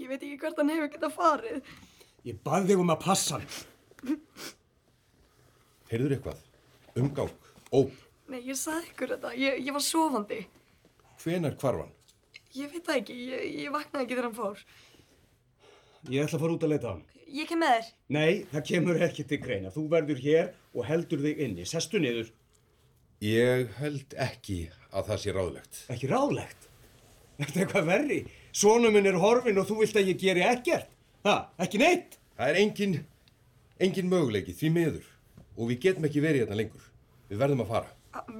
Ég veit ekki hvert hann hefur getað farið. Ég bað þig um að passa hann. Heyrður eitthvað? Umgang? Óp? Nei, ég sagði ykkur þetta. Ég, ég var sofandi. Hvenar hvarfan? Ég veit það ekki. Ég, ég vaknaði ekki þegar hann fór. Ég ætla að fara út að leita á hann. Ég kem með þér. Nei, það kemur ekki til greina. Þú verður hér og heldur þig inni. Sestu niður. Ég held ekki að það sé ráðlegt. Ekki ráðlegt. Þetta er eitthvað verri. Sónu minn er horfin og þú vilt að ég geri ekkert. Ha, ekki neitt. Það er engin, engin möguleiki, því miður. Og við getum ekki verið hérna lengur. Við verðum að fara.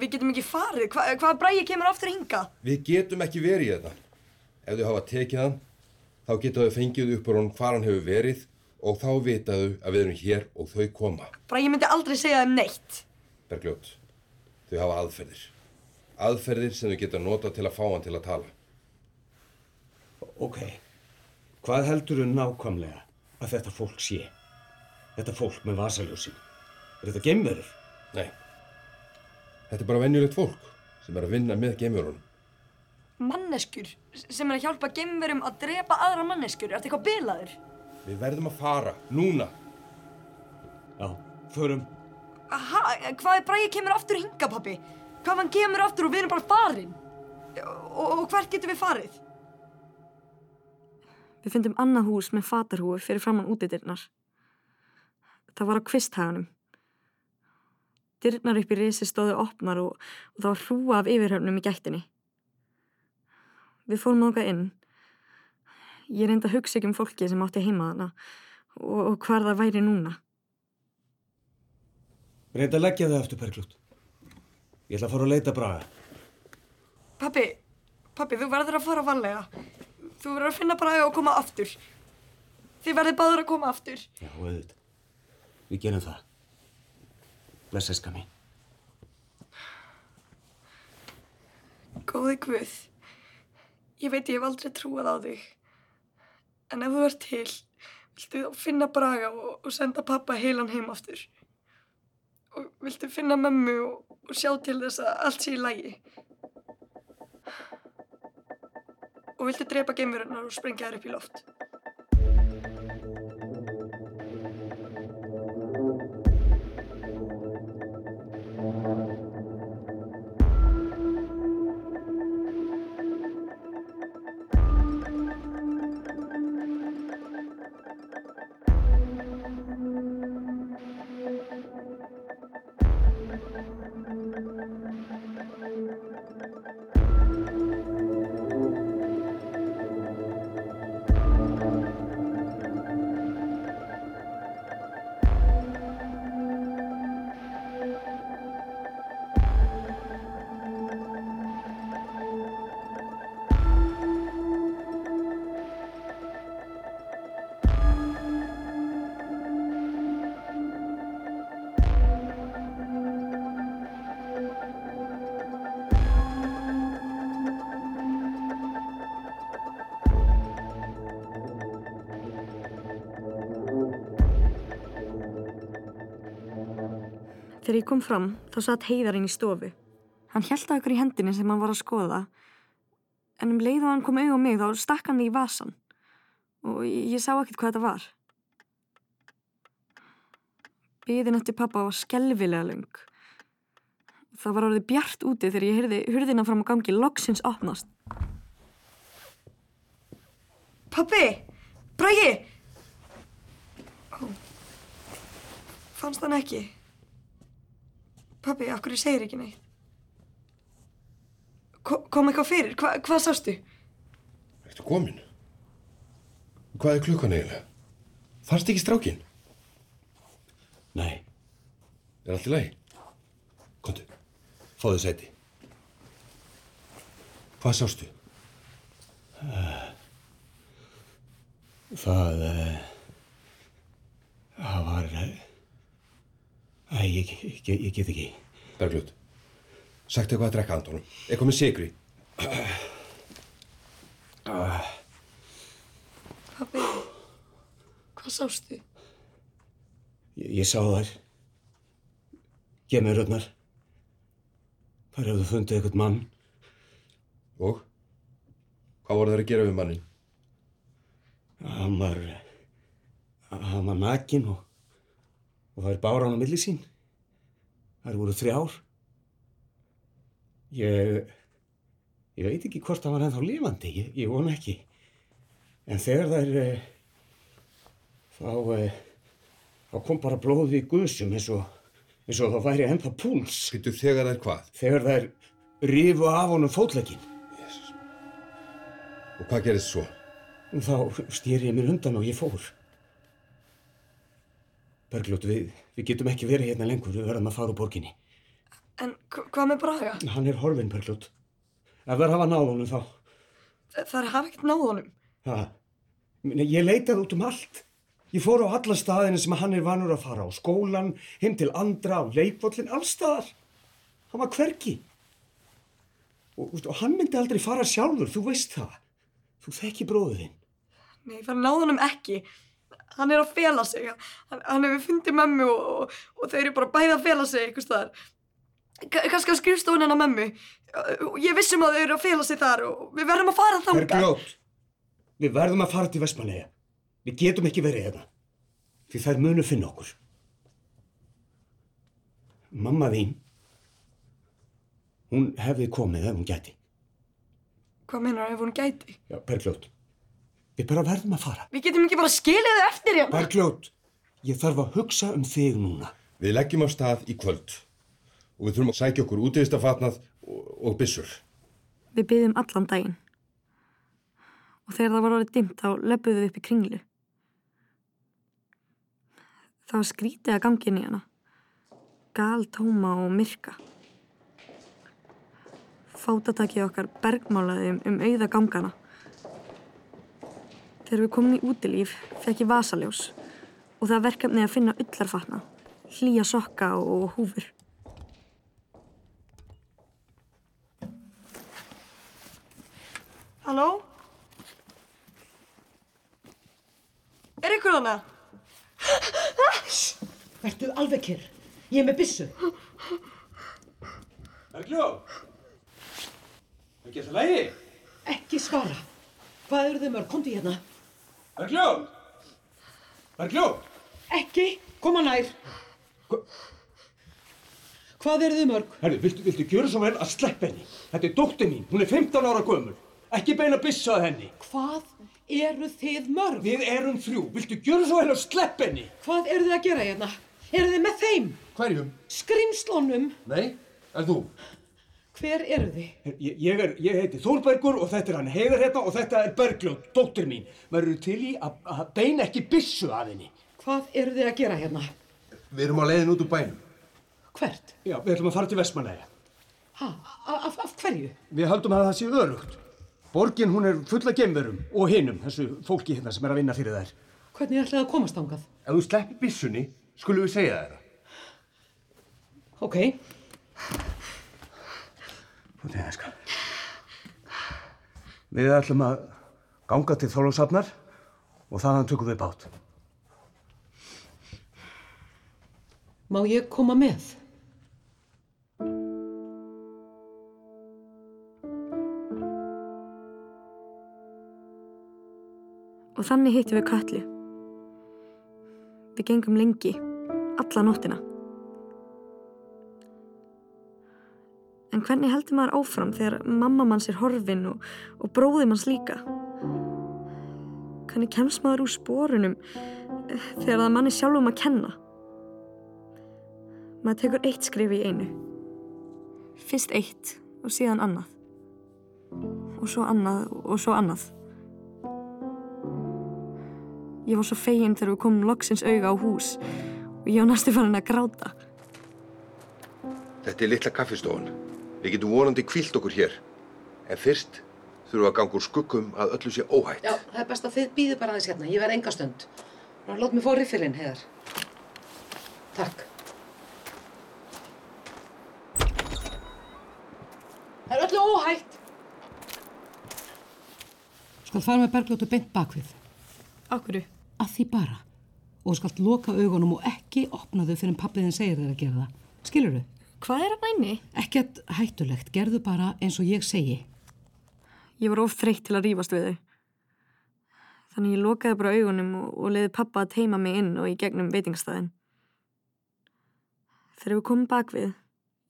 Við getum ekki farið. Hva, hvað bræði kemur aftur hinga? Við getum ekki verið hérna. Ef þau hafa tekið hann, þá geta þau fengið upp á hann hvar hann hefur verið og þá vitaðu að við erum hér og þau koma. Bræði myndi aldrei segja þeim neitt. Bergljót, þau hafa aðferðir. Aðferðir sem þau geta nota til að fá hann til að tala. Ok, hvað heldur þau nákvæmlega að þetta fólk sé? Þetta fólk með vasaljósin. Er þetta gemverður? Nei, þetta er bara venjulegt fólk sem er að vinna með gemurunum. Manneskur sem er að hjálpa gemverum að drepa aðra manneskur. Er þetta eitthvað bilaður? Við verðum að fara, núna. Já, förum. Aha, hvað er bræði kemur aftur hinga, pappi? Hvað hann kemur aftur og við erum bara farin? Og, og hvert getum við farið? Við fundum annað hús með fatarhúi fyrir framann útidirnar. Það var á kvisthaganum. Dyrnar upp í risi stóðu opnar og, og það var hrúa af yfirhörnum í gættinni. Við fórum ákvað inn. Ég reyndi að hugsa ekki um fólki sem átti heima þarna og, og hvar það væri núna. Reynda að leggja þau aftur, Berglút. Ég ætla að fara að leita Braga. Pappi, pappi, þú verður að fara varlega. Þú verður að finna Braga og koma aftur. Þið verður báður að koma aftur. Já, auðvitað. Við gerum það. Bless, eska mín. Góði Guð, ég veit ég hef aldrei trúað á þig. En ef þú ert til, viltu þá finna Braga og, og senda pappa heilan heim aftur. Og viltu finna mömmu og, og sjá til þess að allt sé í lægi. Og viltu drepa geimverunar og sprengja þær upp í loft. Þegar ég kom fram, þá satt heiðarinn í stofu. Hann held á ykkur í hendinni sem hann var að skoða, en um leið og hann kom auð á mig þá stakk hann í vasan og ég, ég sá ekkert hvað þetta var. Biðin eftir pappa var skelvilega lung. Það var orðið bjart úti þegar ég heyrði hurðina fram á gangi loksins opnast. Pappi! Bragi! Ó, fannst hann ekki? Pappi, af hverju segir ekki neitt? Ko kom eitthvað fyrir? Hva, hvað sástu? Ertu komin? Hvað er klukkan eiginlega? Fannst ekki strákin? Nei, Er allt í lagi? Kontu, fáðu sæti. Hvað sástu? það... Uh, það ég, ég, ég, ég get ekki. Bergljótt, sagt eitthvað að drekka Antonum. Eitthvað með sigri. Pappi, hvað sástu? Ég, ég sá þær. Gemururnar. Þar hefðu fundið eitthvað mann. Og? Hvað voru þær að gera við mannin? Hann var, hann var nakin og, og það er báran á milli sín. Það voru þrjár. Ég, ég veit ekki hvort hann var ennþá lifandi, ég, ég vona ekki. En þegar það er, þá, eh, þá kom bara blóðið í gusum eins og, eins og það væri ennþá púls. Býttu þegar það er hvað? Þegar það er rifu af honum fótlegginn. Og hvað gerist svo? Þá stýri ég mér undan og ég fór. Bergljótt, við, við getum ekki verið hérna lengur, við verðum að fara úr borginni. En hva- hvað með Braga? Hann er horfinn, Bergljótt. Ef það hafa náð honum þá, Þa- Það hafa ekkert náð honum. það, ég leitaði út um allt. Ég fór á alla staðina sem hann er vanur að fara á, skólan, heim til andra, á leikvöllin, allstaðar. Hann var hvergi. Og, og hann myndi aldrei fara sjálfur, þú veist það. Þú þekki bróðin. Nei, það náð honum ekki. Hann er að fela sig. Hann, hann hefur fundið mömmu og, og, og þeir eru bara bæði að fela sig einhvers staðar. Ka- Kannski að skrifstofun hennar mömmu. Og Ég vissum að þau eru að fela sig þar og við verðum að fara þangað. Bergljót, við verðum að fara til Vestmanneia. Við getum ekki verið hérna. Því þær munu finna okkur. Mamma þín, hún hefði komið ef hún gæti. Hvað meinar ef hún gæti? Já, Bergljót, við bara verðum að fara. Við getum ekki bara skilið þau eftir hérna. Bergljót, ég þarf að hugsa um þig núna. Við leggjum á stað í kvöld og við þurfum að sækja okkur útvistafatnað og, og byssur. Við byðum allan daginn. Og þegar það var orðið dimmt þá löpuðum við upp í kringlu. Það var skrítið að gangi inn í hana. Gal, tóma og myrka. Fátatakið okkar bergmálaði um, um auða gangana. Þegar við komum í útilíf fekk ég vasaljós og það verkefni að finna ullarfatna, hlýja sokka og húfur. Halló? Er ykkur hana? Vertu alveg kyrr. Ég er með byssu. Bergljót, ekki það lægi? Ekki svara. Hvað eru þau mörg? Komdu hérna. Bergljót, Bergljót. Ekki. Koma nær. Hvað eru þau mörg? Herru, viltu, viltu gjöra svo vel að sleppa henni? Þetta er dóttir mín, hún er 15 ára gömul. Ekki beina byssa að henni. Hvað eru þið mörg? Við erum þrjú, viltu gjöra svo vel að sleppa henni? Hvað eru þið að gera hérna? Eru þið með þeim? Hverjum? Skrimslónum? Nei, en þú? Hver eru þið? Ég, ég, er, ég heiti Þórbergur og þetta er hann Heiðar hérna og þetta er Bergljót, dóttir mín. Verður til í að, að beina ekki byssu að henni. Hvað eru þið að gera hérna? Við erum á leiðin út úr bænum. Hvert? Já, við ætlum að fara til Vestmanæja. Ha? Af, af, af hverju? Við höldum að það sé örugt. Borgin hún er full af gemverum og hinum, þessu fólki hérna sem er að vinna fyrir þær. Hvernig ætlaði að komast ángað? Ef þú sleppir byssunni, skulum við segja þér Þú tegði sko. Við ætlum að ganga til Þorlóksafnar og þaðan tökum við bát. Má ég koma með? Og þannig hittum við Katlu. Við gengum lengi, alla nóttina. En hvernig heldur maður áfram þegar mamma manns er horfin og, og bróði manns líka? Hvernig kemst maður úr spórunum eh, þegar það manni sjálfum að kenna? Maður tekur eitt skrif í einu. Fyrst eitt og síðan annað. Og svo annað og svo annað. Ég var svo fegin þegar við komum loksins auga á hús og ég var næstu farin að gráta. Þetta er litla kaffistofan. Við getum vonandi kvílt okkur hér. En fyrst þurfum við að ganga úr skuggum að öllu sé óhætt. Já, það er best að þið býðu bara aðeins hérna. Ég verð enga stund. Ná, Lát mig fá riffilinn, heiðar. Takk. Það er öllu óhætt. Skal fara með bergljótu beint bakvið. Akkurru? Að því bara. Og skalt loka augunum og ekki opna þau fyrir en pappiðin segir þér að gera það. Skilur þau? Hvað er að næmi? Ekkert hættulegt. Gerðu bara eins og ég segi. Ég var of þreytt til að rífast við þau. Þannig ég lokaði bara augunum og, og leiði pappa að teima mig inn og í gegnum veitingstæðin. Þegar við komum bakvið,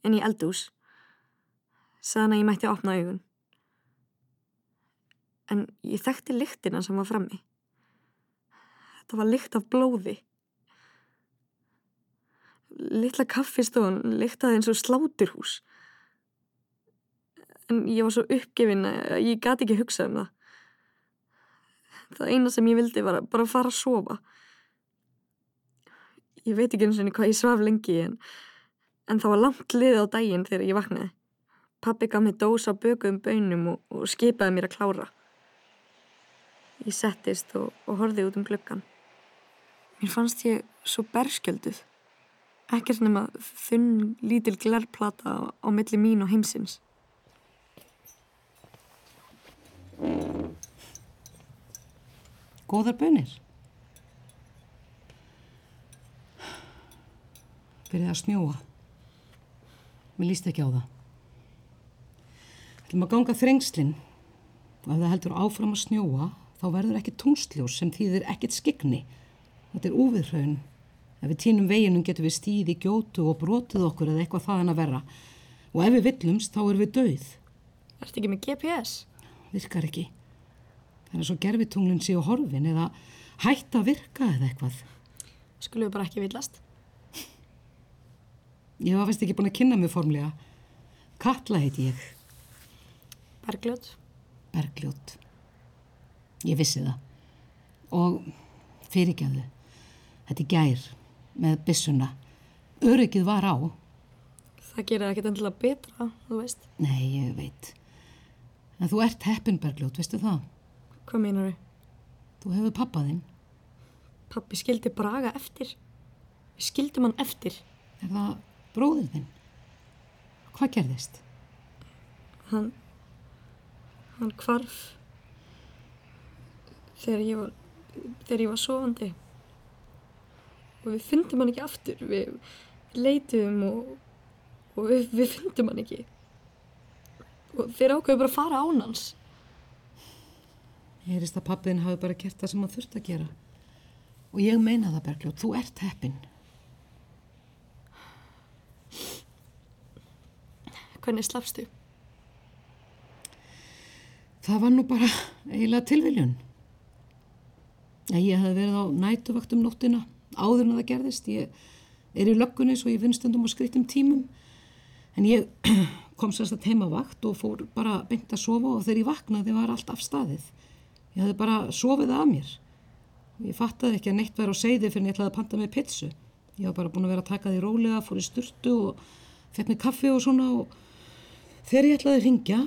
inn í eldús, sagði hann að ég mætti að opna augun. En ég þekkti lyktina sem var frammi. Þetta var lykt af blóði. Littla kaffistofan lyktaði eins og sláturhús. En ég var svo uppgefin að ég gati ekki hugsað um það. Það eina sem ég vildi var að bara fara að sofa. Ég veit ekki eins og hvað ég svaf lengi en, en það var langt liðið á daginn þegar ég vaknaði. Pappi gaf mér dósa bökuðum bönum og, og skipaði mér að klára. Ég settist og, og horfið út um gluggan. Mér fannst ég svo berskjölduð. Ekkert nema þunn lítil glerplata á, milli mín og heimsins. Góðar bönir. Byrjaði að snjóa. Mér líst ekki á það. Þegar maður ganga þrengslinn og ef það heldur áfram að snjóa þá verður ekki tungstljós sem þýðir ekkert skikni. Þetta er úviðhraun. Ef við týnum veginum getum við stíði gjótu og brotið okkur eða eitthvað þaðan að verra. Og ef við villumst þá erum við dauð. Ertu ekki með GPS? Virkar ekki. Það er svo gerfitunglinn séu horfin eða hætt að virka eða eitthvað. Skulum við bara ekki villast? Ég var fyrst ekki búin að kynna mig formlega. Katla heiti ég. Bergljót? Bergljót. Ég vissi það. Og fyrirgjöðu. Þetta er gær með byssuna. Öryggið var á. Það gerir ekkert endilega betra, þú veist. Nei, ég veit. En þú ert heppin, Bergljót, veistu það? Hvað meinar þau? Þú hefur pappaðinn. Pappi skildi Braga eftir. Við skildum hann eftir. Er það bróðið þinn? Hvað gerðist? Hann, hann hvarf þegar ég var, þegar ég var sofandi. Og við fundum hann ekki aftur. Við, við leituðum og, og við, við fundum hann ekki. Og þeir ákveðu bara að fara án hans. Ég heyrist að pappiðinn hafi bara gert það sem hann þurft að gera. Og ég meina það, Bergljót, þú ert heppin. Hvernig slafstu? Það var nú bara eiginlega tilviljun. Ég hef verið á nætuvakt um nóttina áður en það gerðist. Ég er í löggunni svo ég finn stundum og skrittum tímum. En ég kom sérst að heima vakt og fór bara beint að sofa og þegar ég vaknaði var allt af staðið. Ég hafði bara sofið af mér. Ég fattaði ekki að neitt væri á seiði fyrir en ég ætlaði að panta með pitsu. Ég var bara búin að vera að taka því rólega, fór í sturtu og fekk mig kaffi og svona og þegar ég ætlaði að ringja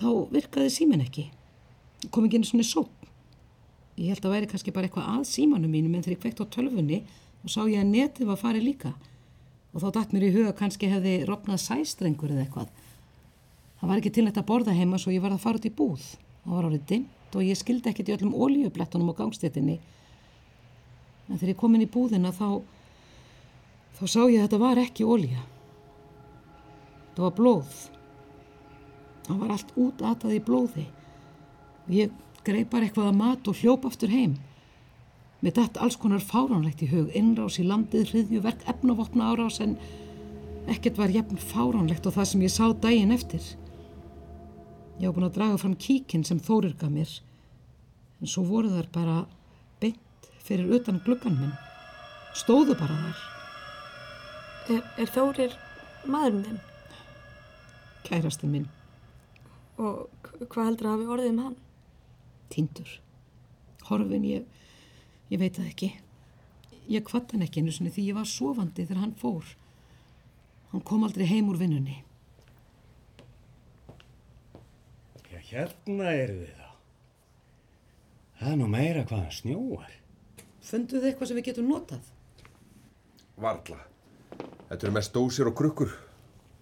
þá virkaði símin ekki. Kom ekki inn svona sóp. Ég held að væri kannski bara eitthvað að símanum mínum en þegar ég kveikt á tölfunni og sá ég að netið var farið líka. Og þá dætt mér í huga kannski hefði rofnað sæstrengur eða eitthvað. Það var ekki til þetta að borða heima svo ég var að fara út í búð. Það var árið dimmt og ég skildi ekkert í öllum ólíublettunum á gangstéttinni. En þegar ég kom inn í búðina þá, þá sá ég að þetta var ekki ólíja. Það var blóð. Það var allt útatað í blóði. Og ég greið bara eitthvað að mat og hljóp aftur heim. Með þetta alls konar fáránlegt í hug, innrás í landið, hriðjuverk, efnavopna árás en ekkert var jafn fáránlegt og það sem ég sá daginn eftir. Ég var búin að draga fram kíkinn sem Þórir gaf mér, en svo voru þar bara beint fyrir utan gluggan minn. Stóðu bara þar, Er, er Þórir maðurinn þinn? kærasti minn, Og hvað heldur að hafi orðið um hann? Tindur. Horfin, ég, ég veit það ekki. Ég kvatt hann ekki einu sinni því ég var sofandi þegar hann fór. Hann kom aldrei heim úr vinnunni. Já, hérna eru þið þá. Það er nú meira hvað hann snjóar. Funduð þið eitthvað sem við getum notað? Varla. Þetta eru mest dósir og krukkur.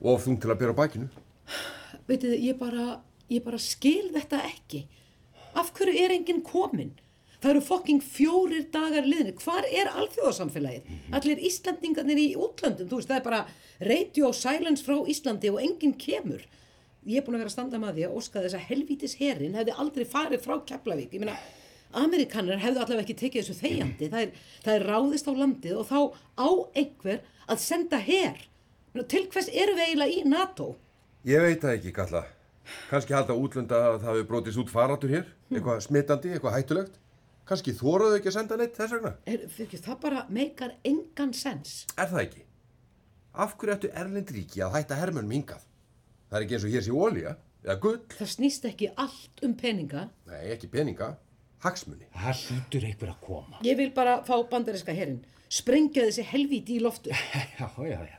Og þung til að bera á bakinu. Veitir þið, ég bara, ég bara skil þetta ekki. Af hverju er enginn kominn? Það eru fokking fjórir dagar liðinni. Hvar er alþjóðasamfélagið? Allir Íslandingarnir í útlöndum, þú veist, það er bara radio silence frá Íslandi og enginn kemur. Ég er búin að vera að standa með því að óska þess að helvítis herin hefði aldrei farið frá Keflavík. Ég meina, Amerikanar hefðu allavega ekki tekið þessu þegjandi. Það er, það er ráðist á landið og þá á einhver að senda her. Til hvers eru við eiginlega í NATO? Ég veit það ekki, Kalla. Kanski halda útlunda að það hefur brotist út faratur hér, eitthvað smittandi, eitthvað hættulegt. Kanski þóraðu ekki að senda neitt þess vegna. Er, fyrir, það bara meikar engan sens. Er það ekki? Af hverju ættu Erlend ríki að hætta hermönum hingað? Það er ekki eins og hér sé ólíja, eða gull. Það snýst ekki allt um peninga. Nei, ekki peninga, hagsmunni. Það hlýtur einhver að koma. Ég vil bara fá bandariska herrin. Sprengja þessi helvíti í loftu. Já, já, já.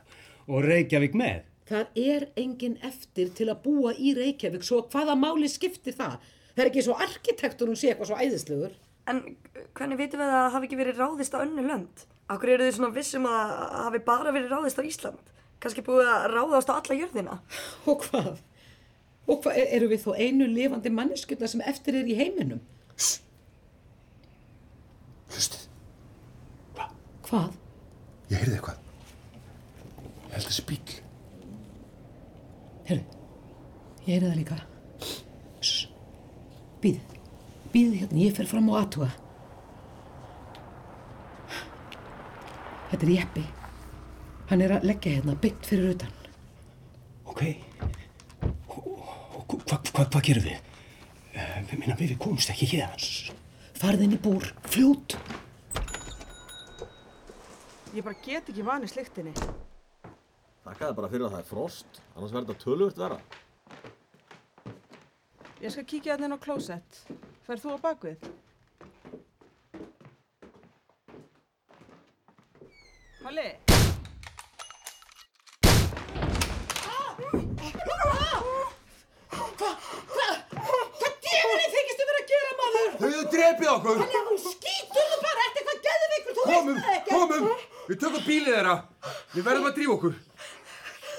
Og Reykjavík með. Það er engin eftir til að búa í Reykjavík, svo hvaða máli skiptir það? Það er ekki svo arkitekturinn sé eitthvað svo æðislegur. En hvernig vitum við að það hafi ekki verið ráðist á önnu lönd? Akkur eru þið svona vissum að það hafi bara verið ráðist á Ísland? Kanski búið að ráðast á alla jörðina? Og hvað? Og hvað, er- eru við þó einu lifandi manneskjöldna sem eftir er í heiminum? Hlustið, Hvað? ég heyrði eitthvað. Ég held þessi bíl. Herru, ég heyrði það líka. Sss, býðið, býðið hérna, ég fer fram á aðtuga. Þetta er Jeppi. Hann er að leggja hérna byggt fyrir utan. Ok. Og, og hvað hva, hva gerum við? Uh, minna, við komumst ekki hér. Farð inn í búr, fljót. Ég bara get ekki vanið slíktinni. Þakkaði bara fyrir að það er frost, annars verður þetta tölvört vera. Ég skal kíkja hérna inn á klósett. Færð þú á bakvið? Halli? Hvað djöfulinn þykist þú verið að gera maður? Þau hefur drepið okkur! Já, þú skýtur þú bara eftir hvað geðveikur, þú Komum, veist það ekki. komum! Við tökum bílið þeirra. Við verðum að drífa okkur.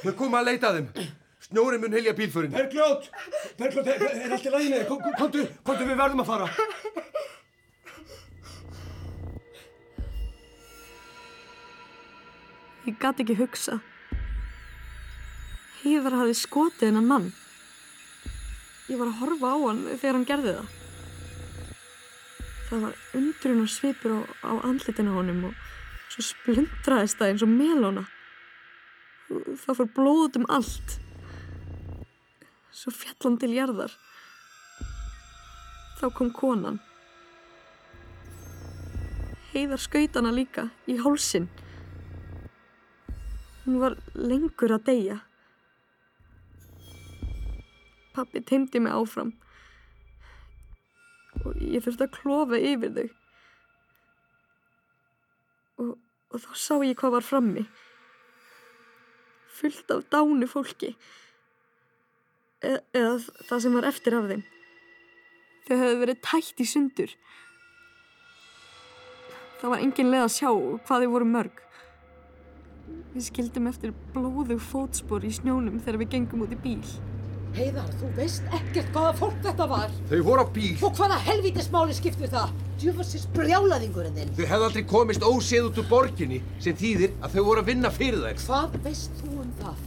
Við komum að leita að þeim. Snjóri mun helja bílförin. Bergljót! Bergljót, er, er allt í kom- Komdu, komdu, við verðum að fara. Ég gat ekki hugsa. Heiðar hafði skotið hennan mann. Ég var að horfa á hann þegar hann gerði það. Það var undrun og svipur á, á andlitinu á honum og svo splundraðist það eins og melóna. Það fór blóð út um allt. Svo fjall hann til jarðar. Þá kom konan. Heiðar skaut hana líka í hálsinn. Hún var lengur að deyja. Pappi teimdi mig áfram. Og ég þurfti að klofa yfir þau. Og, og þá sá ég hvað var frammi. Fullt af dánu fólki. E eða það sem var eftir af þeim. Þau hefðu verið tætt í sundur. Það var engin leið að sjá hvað þau voru mörg. Við skildum eftir blóðug fótspor í snjónum þegar við gengum út í bíl. Heiðar, þú veist ekkert hvaða fólk þetta var. Þau voru á bíl. Og hvaða helvítismáli skiptir það? Djöfarsins brjálaðingurinn þinn. Þau hefðu aldrei komist óséð út úr borginni sem þýðir að þau voru að vinna fyrir þær. Hvað veist þú um það?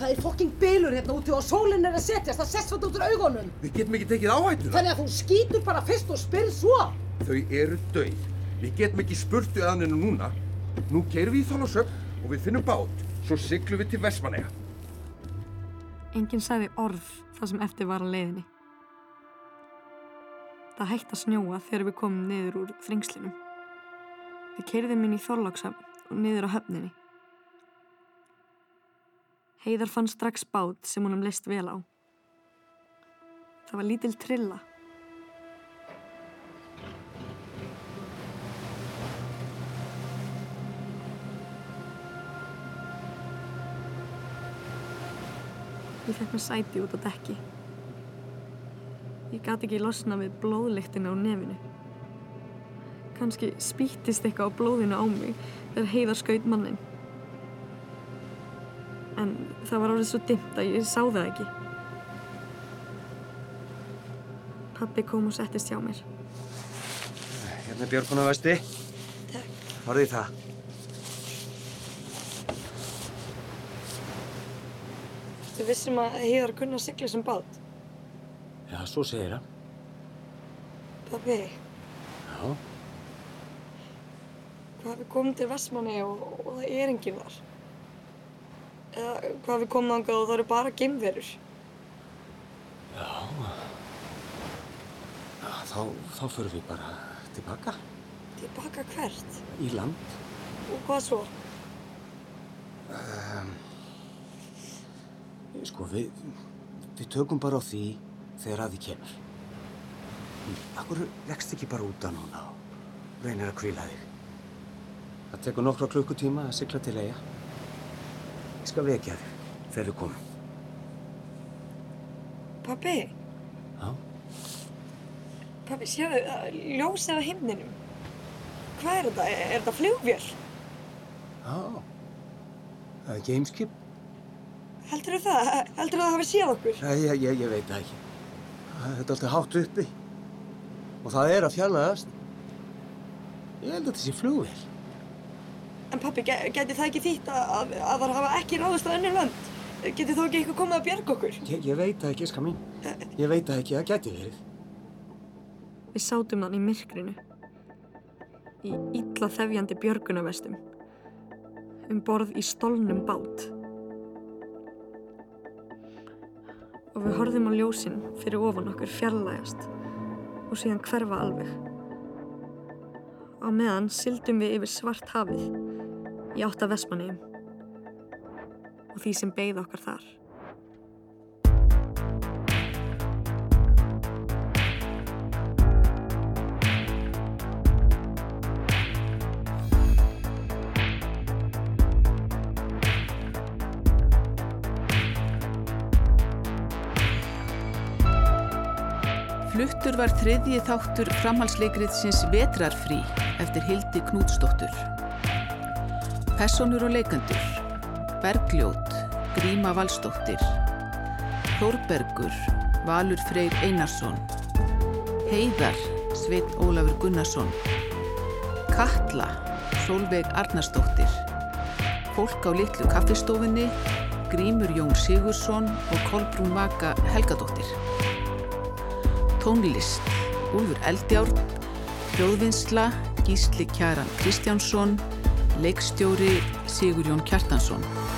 Það er fokking bylur hérna úti og sólinn er að setjast, það sest út úr augunum. Við getum ekki tekið áhættuna. Þannig að þú skýtur bara fyrst og spyrð svo. Þau eru dauð. Við getum ekki spurtu að hann núna. Nú keirum við í Þólasöfn og við finnum bát. Svo siglum við til Vestmanneja. Enginn sagði orð það sem eftir var á leiðinni. Það hætti að snjóa þegar við komum niður úr þringslinum. Við keirðum inn í Þorlákshafn og niður á höfninni. Heiðar fann strax bát sem honum leist vel á. Það var lítil trilla. Ég fekk mér sæti út á dekki. Ég gat ekki losna við blóðlyktina á nefinu. Kanski spýttist eitthvað á blóðinu á mig þegar heiðar skaut mannin. En það var orðið svo dimmt að ég sá það ekki. Pappi kom og settist hjá mér. Hérna er Björguna vesti. Takk. Í það. Þú vissum að heiðar kunna sigla sem bát. Já, svo segir það. Pappi, Já, Hvað við komum til Vestmanni og, og það er enginn þar. Eða hvað við komum þangað og það eru bara geimverur. já. Já, þá, þá förum við bara tilbaka Tilbaka hvert? í land. Og hvað svo? Um, sko, við, við tökum bara á því þegar að því kemur. Akkur leggst ekki bara út að núna og reynir að kvíla þig. Það tekur nokkra klukkutíma að sigla til eiga. Ég skal vekja þig þegar við komum. Pappi? Já? Pappi, sjáðu, ljósið á himninum. Hvað er þetta? Er, er þetta flugvél? Já. Það er gameskip. Heldur þú það? Heldur þú það hafi séð okkur? Nei, ég, ég, ég veit það ekki. Það er alltaf hátt uppi. Og það er að fjallaðast. Ég held að þetta sé flugvél. En pappi, ge- gæti það ekki þýtt að, að, að það hafa ekki ráðist á önnur lönd? Geti þó ekki eitthvað komið að bjarga okkur? Ég, ég veit það ekki, ska mín. Ég veit það ekki, það gæti verið. Við sátum þann í myrkrinu. Í illa þefjandi björgunavestum. Um borð í stolnum bát. Horfðum á ljósin fyrir ofan okkur fjarlægast og síðan hverfa alveg. Á meðan syldum við yfir svart hafið í átta Vestmanniðum og því sem beigð okkar þar. Fluttur var þriðji þáttur framhalsleikriðsins Vetrarfrí eftir Hildi Knútsdóttur. Personur og leikandur Bergljót, Gríma Valsdóttir. Þórbergur, Valur Freyr Einarsson. Heiðar, Sveit Ólafur Gunnarsson. Katla, Solveig Arnarsdóttir. Fólk á litlu kaffistofunni Grímur Jón Sigursson og Kolbrún Vaka Helgadóttir Tónlist, Úlfur Eldjárn, Hljóðvinnsla, Gísli Kjaran Kristjánsson, leikstjóri Sigurjón Kjartansson.